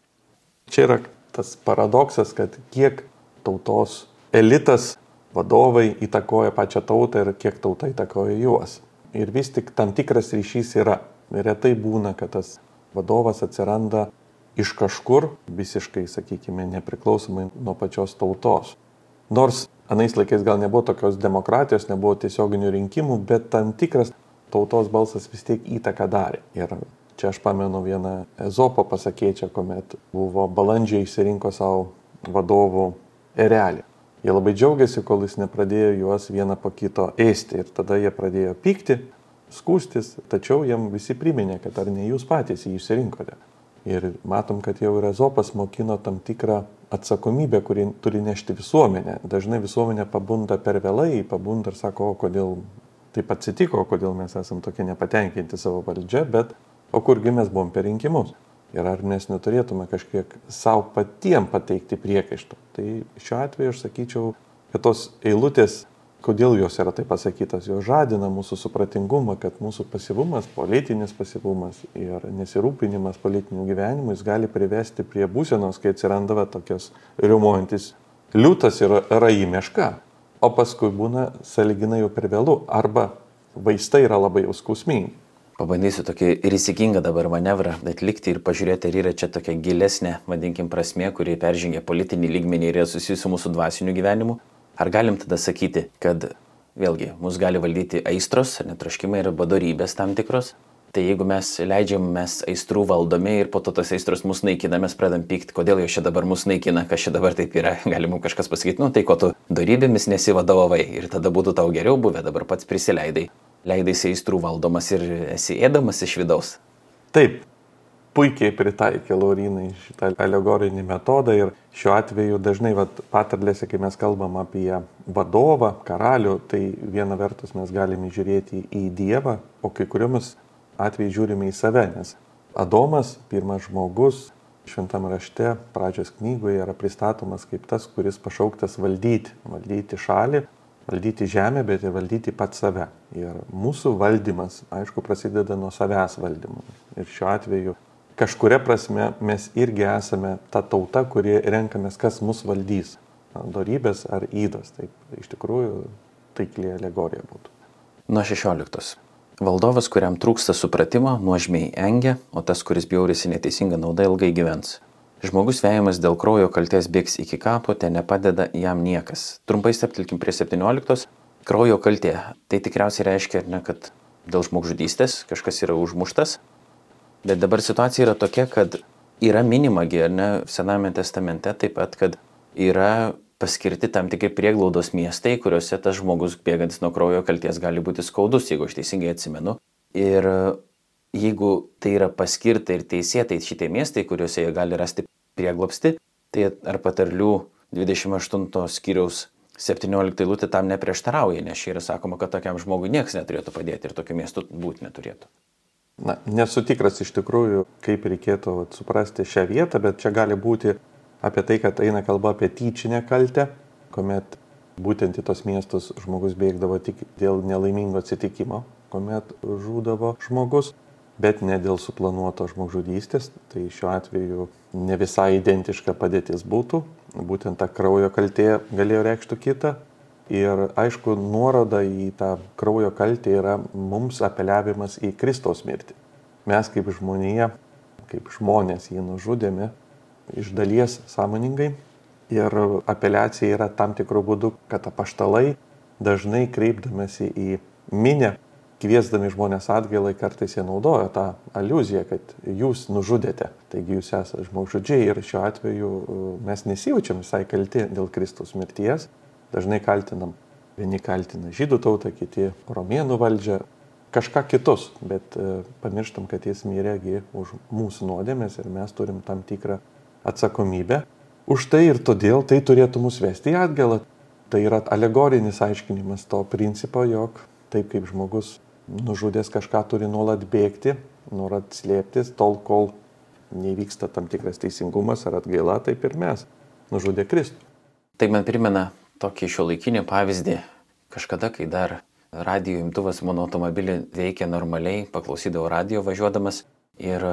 B: Čia yra tas paradoksas, kad kiek tautos elitas, vadovai įtakoja pačią tautą ir kiek tauta įtakoja juos. Ir vis tik tam tikras ryšys yra. Retai būna, kad tas vadovas atsiranda iš kažkur, visiškai, sakykime, nepriklausomai nuo pačios tautos. Nors anais laikais gal nebuvo tokios demokratijos, nebuvo tiesioginių rinkimų, bet tam tikras tautos balsas vis tiek įtaką darė. Ir Čia aš pamenu vieną Ezopo pasakėčią, kuomet buvo balandžiai išsirinko savo vadovų erelį. Jie labai džiaugiasi, kol jis nepradėjo juos vieną po kito ėsti ir tada jie pradėjo pykti, skūstis, tačiau jiem visi priminė, kad ar ne jūs patys jį išsirinkote. Ir matom, kad jau ir Ezopas mokino tam tikrą atsakomybę, kurį turi nešti visuomenė. Dažnai visuomenė pabunda per vėlai, pabunda ir sako, o kodėl taip atsitiko, kodėl mes esame tokie nepatenkinti savo valdžia, bet O kurgi mes buvom per rinkimus? Ir ar mes neturėtume kažkiek savo patiem pateikti priekaištų? Tai šiuo atveju aš sakyčiau, kad tos eilutės, kodėl jos yra taip pasakytos, jos žadina mūsų supratingumą, kad mūsų pasivumas, politinis pasivumas ir nesirūpinimas politiniu gyvenimu, jis gali privesti prie būsenos, kai atsiranda va, tokios riumuojantis liūtas ir raimeška, o paskui būna saliginai jau per vėlų arba vaistai yra labai jau skausmingi.
A: Pabandysiu tokį rizikingą dabar manevrą atlikti ir pažiūrėti, ar yra čia tokia gilesnė, vadinkim, prasme, kuri peržengia politinį lygmenį ir yra susijusi su mūsų dvasiniu gyvenimu. Ar galim tada sakyti, kad vėlgi mus gali valdyti aistros, netroškimai ir badorybės tam tikros? Tai jeigu mes leidžiam, mes aistrų valdomi ir po to tas aistros mus naikina, mes pradam pykti, kodėl jau čia dabar mus naikina, kas čia dabar taip yra. Gali mums kažkas pasakyti, nu tai ko tu darybėmis nesivadovavai ir tada būtų tau geriau buvę, dabar pats prisileidai leidaisi aistrų valdomas ir esi ėdamas iš vidaus.
B: Taip, puikiai pritaikė Laurinai šitą alegorinį metodą ir šiuo atveju dažnai vat, patarlėse, kai mes kalbam apie vadovą, karalių, tai viena vertus mes galime žiūrėti į Dievą, o kai kuriomis atvejais žiūrime į save, nes Adomas, pirmas žmogus, šventame rašte, pradžios knygoje yra pristatomas kaip tas, kuris pašauktas valdyti, valdyti šalį, valdyti žemę, bet ir valdyti pat save. Ir mūsų valdymas, aišku, prasideda nuo savęs valdymo. Ir šiuo atveju kažkuria prasme mes irgi esame ta tauta, kurie renkamės, kas mus valdys. Dorybės ar įdas. Taip, iš tikrųjų, taikliai alegorija būtų.
A: Nuo 16. Valdovas, kuriam trūksta supratimo, nuožmiai engia, o tas, kuris bjaurisi neteisinga nauda, ilgai gyvens. Žmogus vėjamas dėl kraujo kalties bėgs iki kapo, ten nepadeda jam niekas. Trumpai steptelkim prie 17. Kraujo kaltė. Tai tikriausiai reiškia, ne, kad dėl žmogžudystės kažkas yra užmuštas. Bet dabar situacija yra tokia, kad yra minimagi, ne, Sename testamente taip pat, kad yra paskirti tam tikri prieglaudos miestai, kuriuose tas žmogus bėgantis nuo kraujo kalties gali būti skaudus, jeigu aš teisingai atsimenu. Ir jeigu tai yra paskirta ir teisėtai šitie miestai, kuriuose jie gali rasti prieglopsti, tai ar patarlių 28 skyriaus 17 eilutė tam neprieštarauja, nes čia yra sakoma, kad tokiam žmogui niekas neturėtų padėti ir tokiu miestu būti neturėtų.
B: Na, nesu tikras iš tikrųjų, kaip reikėtų vat, suprasti šią vietą, bet čia gali būti apie tai, kad eina kalba apie tyčinę kaltę, kuomet būtent į tos miestus žmogus bėgdavo tik dėl nelaimingo atsitikimo, kuomet žūdavo žmogus bet ne dėl suplanuoto žmogžudystės, tai šiuo atveju ne visai identiška padėtis būtų, būtent ta kraujo kaltė galėjo reikšti kitą. Ir aišku, nuoroda į tą kraujo kaltę yra mums apeliavimas į Kristaus mirtį. Mes kaip žmonėje, kaip žmonės jį nužudėme iš dalies sąmoningai. Ir apeliacija yra tam tikrų būdų, kad apaštalai dažnai kreipdamėsi į minę kviesdami žmonės atgailai kartais jie naudojo tą aluzija, kad jūs nužudėte, taigi jūs esate žmogžudžiai ir šiuo atveju uh, mes nesijaučiam visai kalti dėl Kristaus mirties, dažnai kaltinam, vieni kaltina žydų tautą, kiti romėnų valdžią, kažką kitus, bet uh, pamirštam, kad jis mirėgi už mūsų nuodėmės ir mes turim tam tikrą atsakomybę. Už tai ir todėl tai turėtų mus vesti į atgalą. Tai yra alegorinis aiškinimas to principo, jog taip kaip žmogus nužudęs kažką turi nuolat bėgti, nuolat slėptis, tol kol neįvyksta tam tikras teisingumas ar atgaila, taip ir mes nužudė Kristų.
A: Tai man primena tokį šio laikinį pavyzdį. Kažkada, kai dar radio imtuvas mano automobilį veikė normaliai, paklausydavau radio važiuodamas ir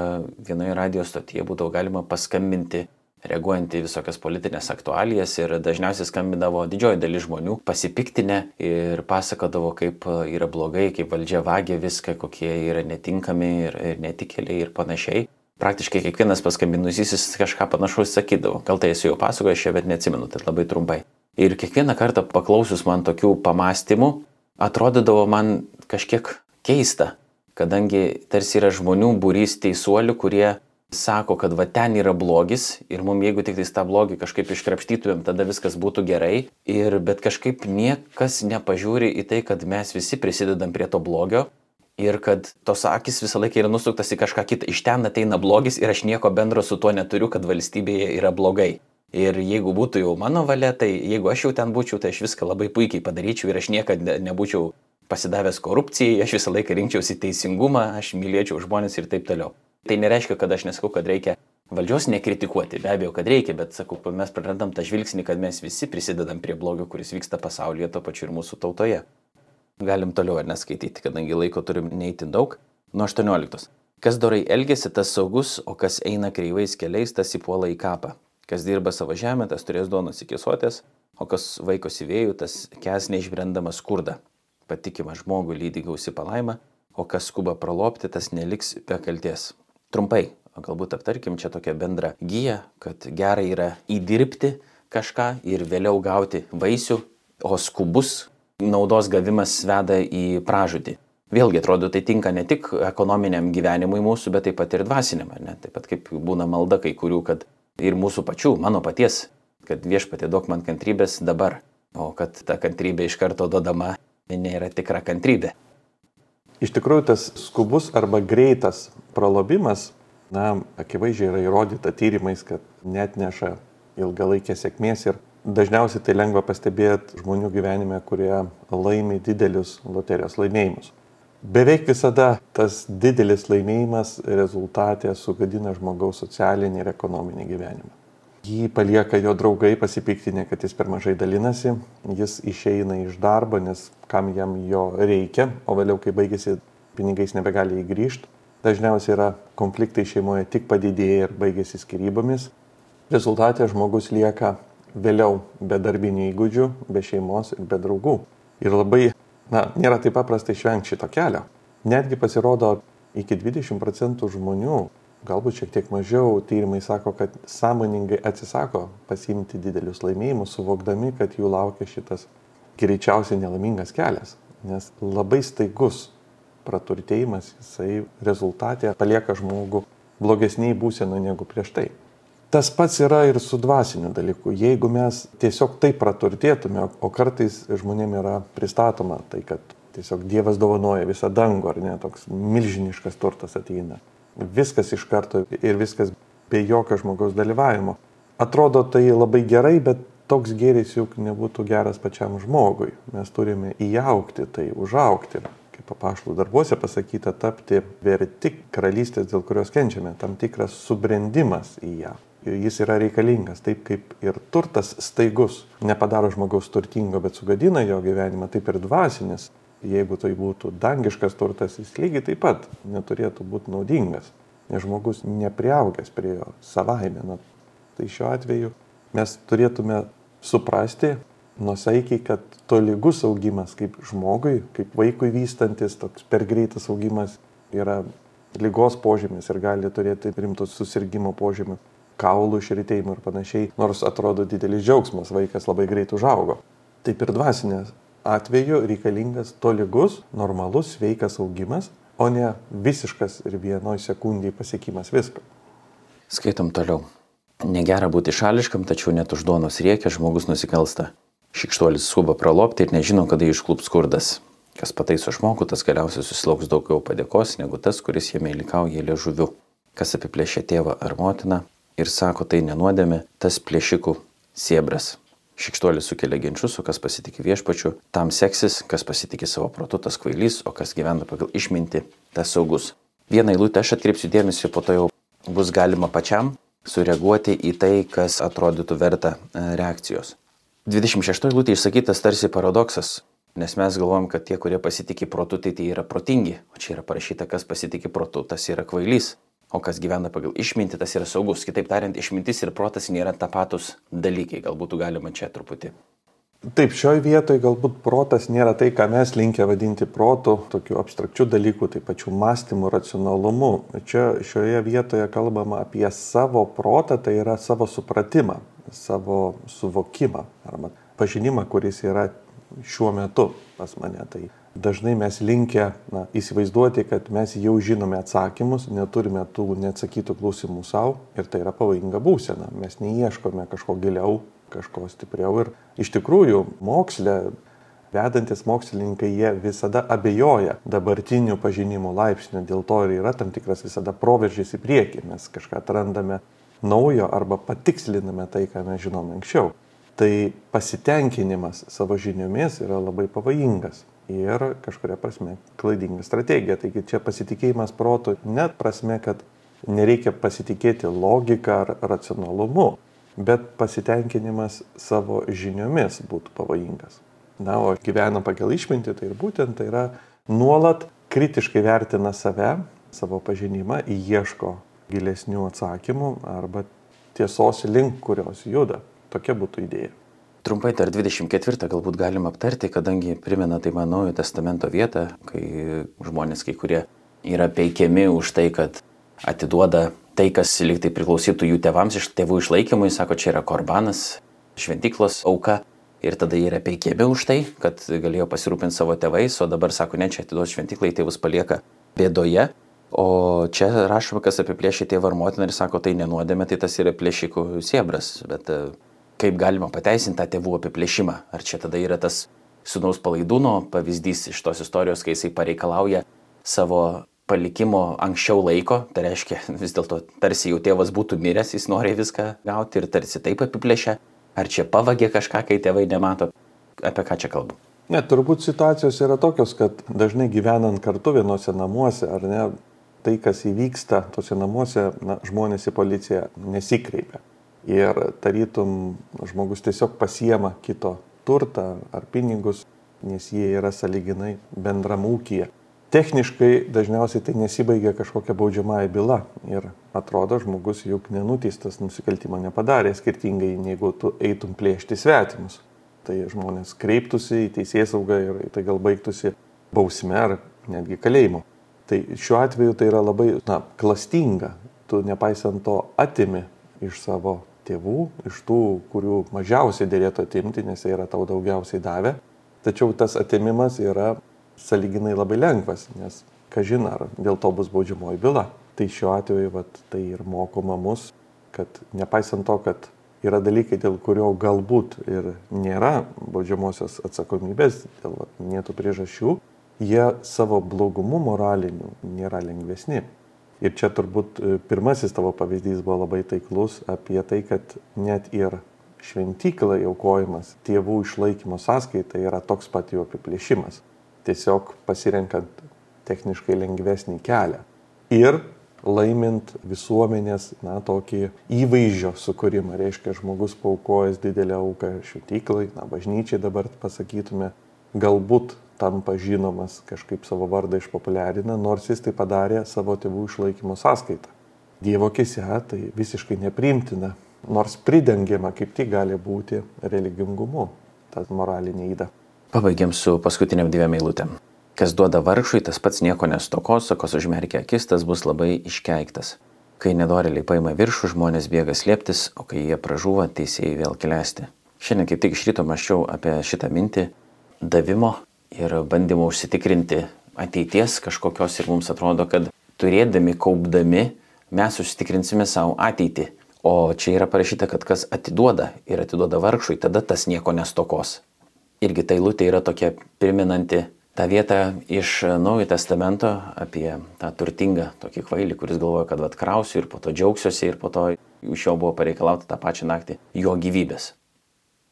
A: vienoje radio stotyje būdavo galima paskambinti reaguojant į visokias politinės aktualijas ir dažniausiai skambindavo didžioji dalis žmonių pasipiktinę ir pasakodavo, kaip yra blogai, kaip valdžia vagia viską, kokie yra netinkami ir, ir netikėliai ir panašiai. Praktiškai kiekvienas paskambinusysis kažką panašaus sakydavo. Gal tai esu jau pasakojęs čia, bet neatsimenu, tai labai trumpai. Ir kiekvieną kartą paklausius man tokių pamastymų, atrodydavo man kažkiek keista, kadangi tarsi yra žmonių būrys teisuolių, kurie sako, kad va ten yra blogis ir mums jeigu tik tą blogį kažkaip iškrapštytumėm, tada viskas būtų gerai. Ir bet kažkaip niekas nepažiūri į tai, kad mes visi prisidedam prie to blogio. Ir kad tos akis visą laiką yra nusuktas į kažką kitą. Iš ten ateina blogis ir aš nieko bendro su tuo neturiu, kad valstybėje yra blogai. Ir jeigu būtų jau mano valia, tai jeigu aš jau ten būčiau, tai aš viską labai puikiai padaryčiau ir aš niekada nebūčiau pasidavęs korupcijai, aš visą laiką rinkčiausi teisingumą, aš mylėčiau žmonės ir taip toliau. Tai nereiškia, kad aš nesakau, kad reikia valdžios nekritikuoti, be abejo, kad reikia, bet sakau, mes prarandam tą žvilgsnį, kad mes visi prisidedam prie blogio, kuris vyksta pasaulyje, to pačiu ir mūsų tautoje. Galim toliau ar neskaityti, kadangi laiko turim neįti daug. Nuo 18. Kas dorai elgesi, tas saugus, o kas eina kreivais keliais, tas įpuola į kapą. Kas dirba savo žemę, tas turės duonos iki sotės, o kas vaikosi vėjų, tas kes neišbrendamas skurdą. Patikimą žmogų lydi gausi palaima, o kas skuba pralopti, tas neliks be kalties. Trumpai, galbūt aptarkim čia tokią bendrą gyją, kad gerai yra įdirbti kažką ir vėliau gauti vaisių, o skubus naudos gavimas veda į pražudį. Vėlgi atrodo, tai tinka ne tik ekonominiam gyvenimui mūsų, bet taip pat ir dvasiniam, ne? Taip pat kaip būna malda kai kurių, kad ir mūsų pačių, mano paties, kad viešpatė duok man kantrybės dabar, o kad ta kantrybė iš karto duodama nėra tikra kantrybė.
B: Iš tikrųjų, tas skubus arba greitas pralobimas, na, akivaizdžiai yra įrodyta tyrimais, kad net neša ilgalaikės sėkmės ir dažniausiai tai lengva pastebėti žmonių gyvenime, kurie laimi didelius loterijos laimėjimus. Beveik visada tas didelis laimėjimas rezultatė sugadina žmogaus socialinį ir ekonominį gyvenimą. Jį palieka jo draugai pasipiktinę, kad jis per mažai dalinasi, jis išeina iš darbo, nes kam jam jo reikia, o vėliau, kai baigėsi pinigais, nebegali įgrįžti. Dažniausiai yra konfliktai šeimoje tik padidėję ir baigėsi skyrybomis. Rezultatė žmogus lieka vėliau be darbinių įgūdžių, be šeimos ir be draugų. Ir labai, na, nėra taip paprasta išvengti šito kelio. Netgi pasirodo, iki 20 procentų žmonių galbūt šiek tiek mažiau tyrimai sako, kad sąmoningai atsisako pasimti didelius laimėjimus, suvokdami, kad jų laukia šitas greičiausiai nelaimingas kelias. Nes labai staigus praturtėjimas, jisai rezultatė palieka žmogų blogesniai būsenoje negu prieš tai. Tas pats yra ir su dvasiniu dalyku. Jeigu mes tiesiog taip praturtėtume, o kartais žmonėm yra pristatoma tai, kad tiesiog Dievas dovanoja visą dangų, ar ne, toks milžiniškas turtas ateina viskas iš karto ir viskas be jokio žmogaus dalyvavimo. Atrodo tai labai gerai, bet toks gėris juk nebūtų geras pačiam žmogui. Mes turime įaukti, tai užaukti. Kaip papašlų darbuose pasakyta, tapti verti karalystės, dėl kurios kenčiame, tam tikras subrendimas į ją. Jis yra reikalingas, taip kaip ir turtas staigus nepadaro žmogaus turtingo, bet sugadina jo gyvenimą, taip ir dvasinis jeigu tai būtų dangiškas turtas, jis lygiai taip pat neturėtų būti naudingas, nes žmogus nepriaugęs prie jo savaime. Na, tai šiuo atveju mes turėtume suprasti nusaikiai, kad tolygus augimas kaip žmogui, kaip vaikui vystantis, toks per greitas augimas yra lygos požymis ir gali turėti rimtus susirgymo požymių, kaulų išritėjimų ir panašiai, nors atrodo didelis džiaugsmas, vaikas labai greit užaugo. Taip ir dvasinės atveju reikalingas tolygus, normalus, sveikas augimas, o ne visiškas ir vienoj sekundėje pasiekimas visko.
A: Skaitom toliau. Negera būti šališkam, tačiau net už duonos riekia žmogus nusikalsta. Šikštuolis skuba pralopti ir nežino, kada išklups skurdas. Kas pataiso žmogų, tas galiausiai susilauks daugiau padėkos negu tas, kuris jame įlikauja lėžuviu. Kas apiplėšia tėvą ar motiną, ir sako, tai nenuodėmė, tas plėšikų siebras. Šikštuolis sukelia ginčius, o kas pasitikė viešpačiu, tam seksis, kas pasitikė savo protu, tas kvailys, o kas gyvena pagal išminti, tas saugus. Vieną eilutę aš atkreipsiu dėmesį, po to jau bus galima pačiam sureaguoti į tai, kas atrodytų verta e, reakcijos. 26 eilutė išsakytas tarsi paradoksas, nes mes galvojam, kad tie, kurie pasitikė protu, tai tai yra protingi, o čia yra parašyta, kas pasitikė protu, tas yra kvailys. O kas gyvena pagal išmintį, tas yra saugus. Kitaip tariant, išmintis ir protas nėra tapatus dalykai. Galbūt galima čia truputį.
B: Taip, šioje vietoje galbūt protas nėra tai, ką mes linkę vadinti protu, tokiu abstrakčiu dalyku, tai pačiu mąstymu, racionalumu. Čia šioje vietoje kalbama apie savo protą, tai yra savo supratimą, savo suvokimą arba pažinimą, kuris yra šiuo metu pas mane. Tai dažnai mes linkę na, įsivaizduoti, kad mes jau žinome atsakymus, neturime tų neatsakytų klausimų savo ir tai yra pavojinga būsena. Mes neieškome kažko giliau, kažko stipriau ir iš tikrųjų moksle vedantis mokslininkai, jie visada abejoja dabartinių pažinimų laipsnių, dėl to ir yra tam tikras visada proveržys į priekį, mes kažką atrandame naujo arba patiksliname tai, ką mes žinome anksčiau. Tai pasitenkinimas savo žiniomis yra labai pavojingas ir kažkuria prasme klaidinga strategija. Taigi čia pasitikėjimas protu net prasme, kad nereikia pasitikėti logika ar racionalumu, bet pasitenkinimas savo žiniomis būtų pavojingas. Na, o gyvena pagal išmintį, tai ir būtent tai yra nuolat kritiškai vertina save, savo pažinimą, ieško gilesnių atsakymų arba tiesos link, kurios juda. Tokia būtų idėja.
A: Trumpai dar 24 galbūt galim aptarti, kadangi primena tai man naujo testamento vietą, kai žmonės kai kurie yra peikiami už tai, kad atiduoda tai, kas liktai priklausytų jų tėvams iš tėvų išlaikymui, sako, čia yra korbanas, šventiklos auka. Ir tada jie yra peikiami už tai, kad galėjo pasirūpinti savo tėvais, o dabar sako, ne, čia atiduos šventiklai, tėvus palieka bėdoje. O čia rašoma, kas apiplėšė tėvą ar motiną ir sako, tai nenuodėmė, tai tas yra plėšikų siebras. Bet kaip galima pateisinti tą tėvų apiplėšimą. Ar čia tada yra tas sunaus palaidūno pavyzdys iš tos istorijos, kai jisai pareikalauja savo palikimo anksčiau laiko, tai reiškia vis dėlto tarsi jau tėvas būtų miręs, jis nori viską gauti ir tarsi taip apiplėšia. Ar čia pavagė kažką, kai tėvai nemato, apie ką čia kalbu?
B: Ne, turbūt situacijos yra tokios, kad dažnai gyvenant kartu vienose namuose, ar ne, tai, kas įvyksta tose namuose, na, žmonės į policiją nesikreipia ir tarytum žmogus tiesiog pasiema kito turtą ar pinigus, nes jie yra saliginai bendram ūkyje. Techniškai dažniausiai tai nesibaigia kažkokia baudžiamąją byla ir atrodo žmogus juk nenuteistas nusikaltimą nepadarė, skirtingai negu tu eitum plėšti svetimus. Tai žmonės kreiptųsi į teisės saugą ir tai gal baigtųsi bausme ar netgi kalėjimu. Tai šiuo atveju tai yra labai, na, klastinga. Tu nepaisant to atimi iš savo tėvų, iš tų, kurių mažiausiai dėlėtų atimti, nes jie yra tau daugiausiai davę. Tačiau tas atimimas yra saliginai labai lengvas, nes kažin ar dėl to bus baudžiamoji byla. Tai šiuo atveju vat, tai ir mokoma mus, kad nepaisant to, kad yra dalykai, dėl kurio galbūt ir nėra baudžiamosios atsakomybės, dėl minėtų priežasčių, jie savo blogumu moraliniu nėra lengvesni. Ir čia turbūt e, pirmasis tavo pavyzdys buvo labai taiklus apie tai, kad net ir šventyklai aukojimas tėvų išlaikymo sąskaita yra toks pat jų apiplėšimas. Tiesiog pasirenkant techniškai lengvesnį kelią. Ir laimint visuomenės, na, tokį įvaizdžio sukūrimą. Reiškia, žmogus paukojęs didelę auką šventyklai, na, bažnyčiai dabar pasakytume, galbūt tampa žinomas, kažkaip savo vardą išpopuliarina, nors jis tai padarė savo tėvų išlaikymo sąskaitą. Dievo kise tai visiškai nepriimtina, nors pridengiama kaip tik gali būti religingumu, ta moralinė įda.
A: Pabaigiam su paskutiniam dviem eilutėm. Kas duoda vargšui, tas pats nieko nestokos, o kas užmerkia akis, tas bus labai iškeiktas. Kai nedoreliai paima viršų, žmonės bėga slėptis, o kai jie pražūva, teisėjai vėl klesti. Šiandien kaip tik iš ryto maščiau apie šitą mintį davimo ir bandymo užsitikrinti ateities kažkokios ir mums atrodo, kad turėdami, kaupdami, mes užsitikrinsime savo ateitį. O čia yra parašyta, kad kas atiduoda ir atiduoda vargšui, tada tas nieko nestokos. Irgi tai lūtė yra tokia priminanti tą vietą iš Naujojo testamento apie tą turtingą tokį kvailį, kuris galvoja, kad atkrausiu ir po to džiaugsiuosi ir po to iš jo buvo pareikalauta tą pačią naktį jo gyvybės.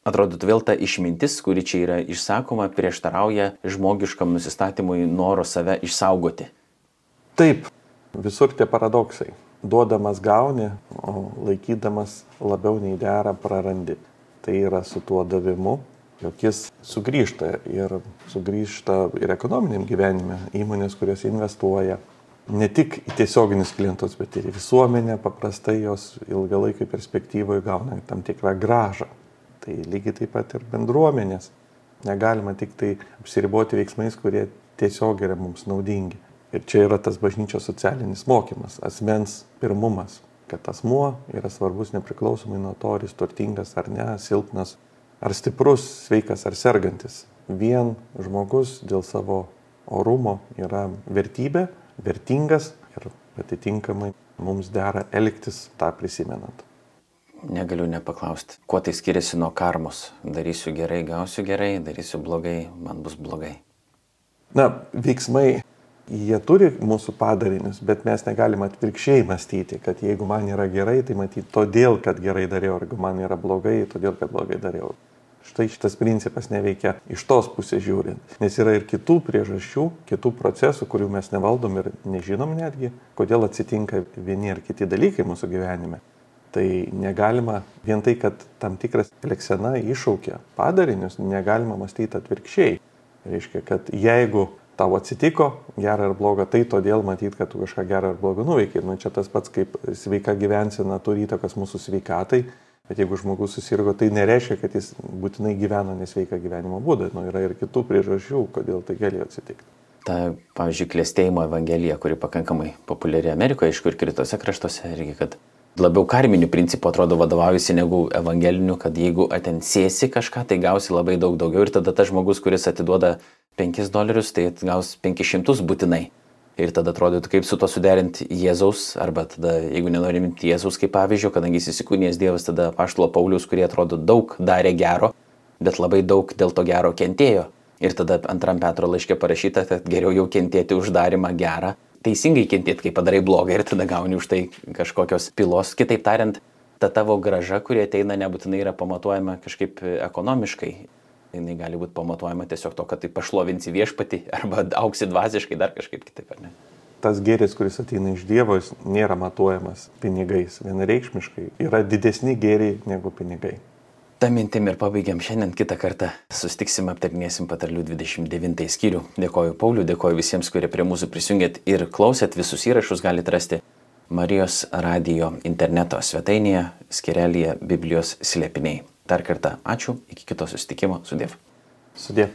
A: Atrodytų vėl ta išmintis, kuri čia yra išsakoma, prieštarauja žmogiškam nusistatymui noro save išsaugoti.
B: Taip, visur tie paradoksai. Duodamas gauni, o laikydamas labiau nei dera prarandi. Tai yra su tuo davimu, jog jis sugrįžta ir sugrįžta ir ekonominiam gyvenime. Įmonės, kurios investuoja ne tik į tiesioginius klientus, bet ir į visuomenę, paprastai jos ilgalaikio perspektyvoje gauna tam tikrą gražą. Tai lygiai taip pat ir bendruomenės. Negalima tik tai apsiriboti veiksmais, kurie tiesiog yra mums naudingi. Ir čia yra tas bažnyčios socialinis mokymas, asmens pirmumas, kad asmuo yra svarbus nepriklausomai nuo to, ar jis turtingas ar ne, silpnas, ar stiprus, sveikas ar sergantis. Vien žmogus dėl savo orumo yra vertybė, vertingas ir atitinkamai mums dera elgtis tą prisimenant
A: negaliu nepaklausti, kuo tai skiriasi nuo karmos. Darysiu gerai, gausiu gerai, darysiu blogai, man bus blogai.
B: Na, veiksmai, jie turi mūsų padarinius, bet mes negalim atvirkščiai mąstyti, kad jeigu man yra gerai, tai matyti todėl, kad gerai dariau, ar jeigu man yra blogai, todėl, kad blogai dariau. Štai šitas principas neveikia iš tos pusės žiūrint, nes yra ir kitų priežasčių, kitų procesų, kurių mes nevaldom ir nežinom netgi, kodėl atsitinka vieni ar kiti dalykai mūsų gyvenime. Tai negalima vien tai, kad tam tikras leksena iššaukia padarinius, negalima mąstyti atvirkščiai. Reiškia, kad jeigu tau atsitiko gera ar bloga, tai todėl matyt, kad tu kažką gerą ar blogą nuveikiai. Nu, čia tas pats kaip sveika gyvensena turi įtakas mūsų sveikatai, bet jeigu žmogus susirgo, tai nereiškia, kad jis būtinai gyvena nesveiką gyvenimo būdą. Nu, yra ir kitų priežasčių, kodėl tai galėjo atsitikti.
A: Ta, pavyzdžiui, klėstėjimo evangelija, kuri pakankamai populiari Amerikoje, aišku, ir kitose kraštuose, irgi, kad labiau karminiu principu atrodo vadovaujasi negu evangeliniu, kad jeigu atensėsi kažką, tai gausi labai daug daugiau ir tada tas žmogus, kuris atiduoda 5 dolerius, tai gaus 500 būtinai. Ir tada atrodytų, kaip su to suderinti Jėzaus, arba tada, jeigu nenorim Jėzaus kaip pavyzdžio, kadangi jis įsikūnės Dievas, tada Paštlo Paulius, kurie atrodo daug darė gero, bet labai daug dėl to gero kentėjo. Ir tada antram Petro laiškė parašyta, kad geriau jau kentėti uždarimą gerą, teisingai kentėti, kai padarai blogą ir tada gauni už tai kažkokios pilos. Kitaip tariant, ta tavo graža, kuri ateina, nebūtinai yra pamatuojama kažkaip ekonomiškai. Jis gali būti pamatuojama tiesiog to, kad tai pašlovinsi viešpati arba auksi dvasiškai dar kažkaip kitaip, ar ne?
B: Tas gėris, kuris ateina iš Dievo, nėra matuojamas pinigais. Vienareikšmiškai yra didesni gėriai negu pinigai.
A: Ta mintim ir pabaigiam šiandien kitą kartą. Sustiksim, aptarnėsim patarlių 29 skyrių. Dėkoju Pauliu, dėkoju visiems, kurie prie mūsų prisijungėt ir klausėt. Visus įrašus galite rasti Marijos radio interneto svetainėje, skirelėje Biblijos slėpiniai. Dar kartą ačiū, iki kito susitikimo. Sudėv.
B: Sudėv.